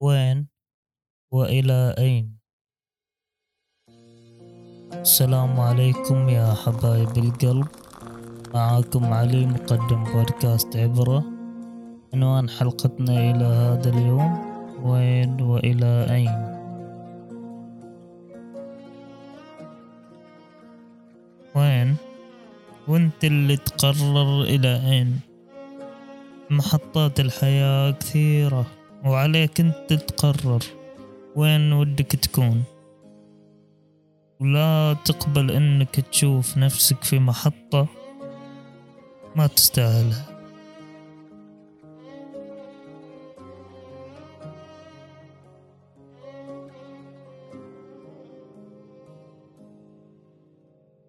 وين وإلى أين؟ السلام عليكم يا حبايب القلب. معاكم علي مقدم بودكاست عبرة. عنوان حلقتنا إلى هذا اليوم وين وإلى أين؟ وين؟ وانت اللي تقرر إلى أين؟ محطات الحياة كثيرة. وعليك أنت تقرر وين ودك تكون. ولا تقبل أنك تشوف نفسك في محطة ما تستاهلها.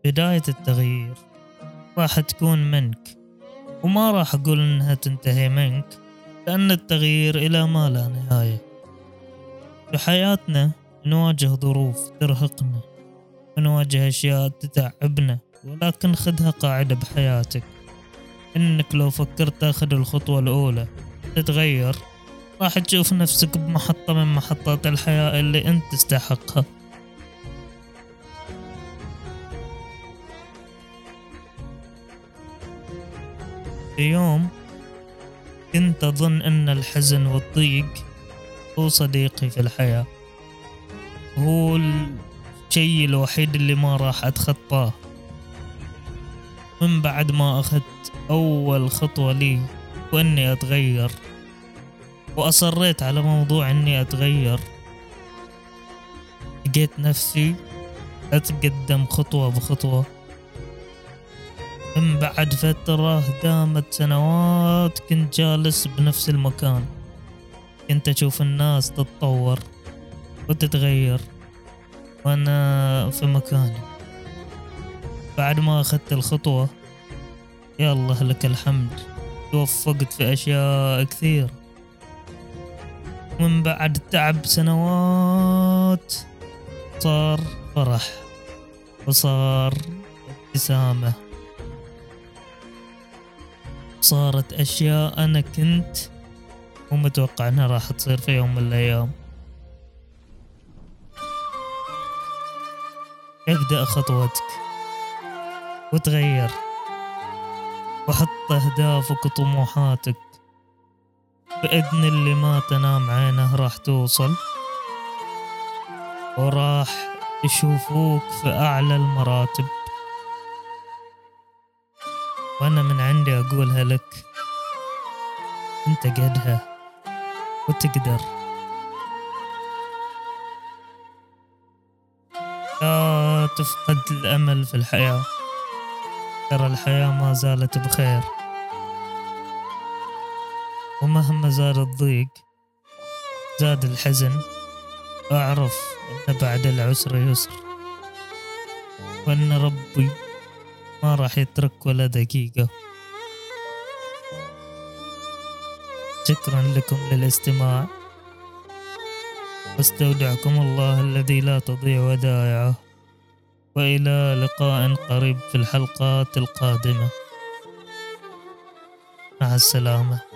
بداية التغيير راح تكون منك وما راح أقول إنها تنتهي منك. لأن التغيير إلى ما لا نهاية. في حياتنا نواجه ظروف ترهقنا ونواجه أشياء تتعبنا ولكن خذها قاعدة بحياتك. إنك لو فكرت تأخذ الخطوة الأولى تتغير راح تشوف نفسك بمحطة من محطات الحياة اللي أنت تستحقها. في يوم كنت أظن أن الحزن والضيق هو صديقي في الحياة. هو الشيء الوحيد اللي ما راح أتخطاه. من بعد ما أخذت أول خطوة لي وإني أتغير. وأصريت على موضوع إني أتغير. لقيت نفسي أتقدم خطوة بخطوة. بعد فترة دامت سنوات كنت جالس بنفس المكان. كنت أشوف الناس تتطور وتتغير وأنا في مكاني. بعد ما أخذت الخطوة يا الله لك الحمد توفقت في أشياء كثير. من بعد تعب سنوات صار فرح وصار ابتسامة. صارت أشياء أنا كنت مو متوقع أنها راح تصير في يوم من الأيام. أبدأ خطوتك. وتغير. وحط أهدافك وطموحاتك. بإذن اللي ما تنام عينه راح توصل. وراح يشوفوك في أعلى المراتب. وأنا من عندي أقولها لك. أنت قدها وتقدر. لا تفقد الأمل في الحياة. ترى الحياة ما زالت بخير. ومهما زاد الضيق زاد الحزن. أعرف أن بعد العسر يسر. وأن ربي ما راح يترك ولا دقيقة. شكرا لكم للاستماع. واستودعكم الله الذي لا تضيع ودائعه. وإلى لقاء قريب في الحلقات القادمة. مع السلامة.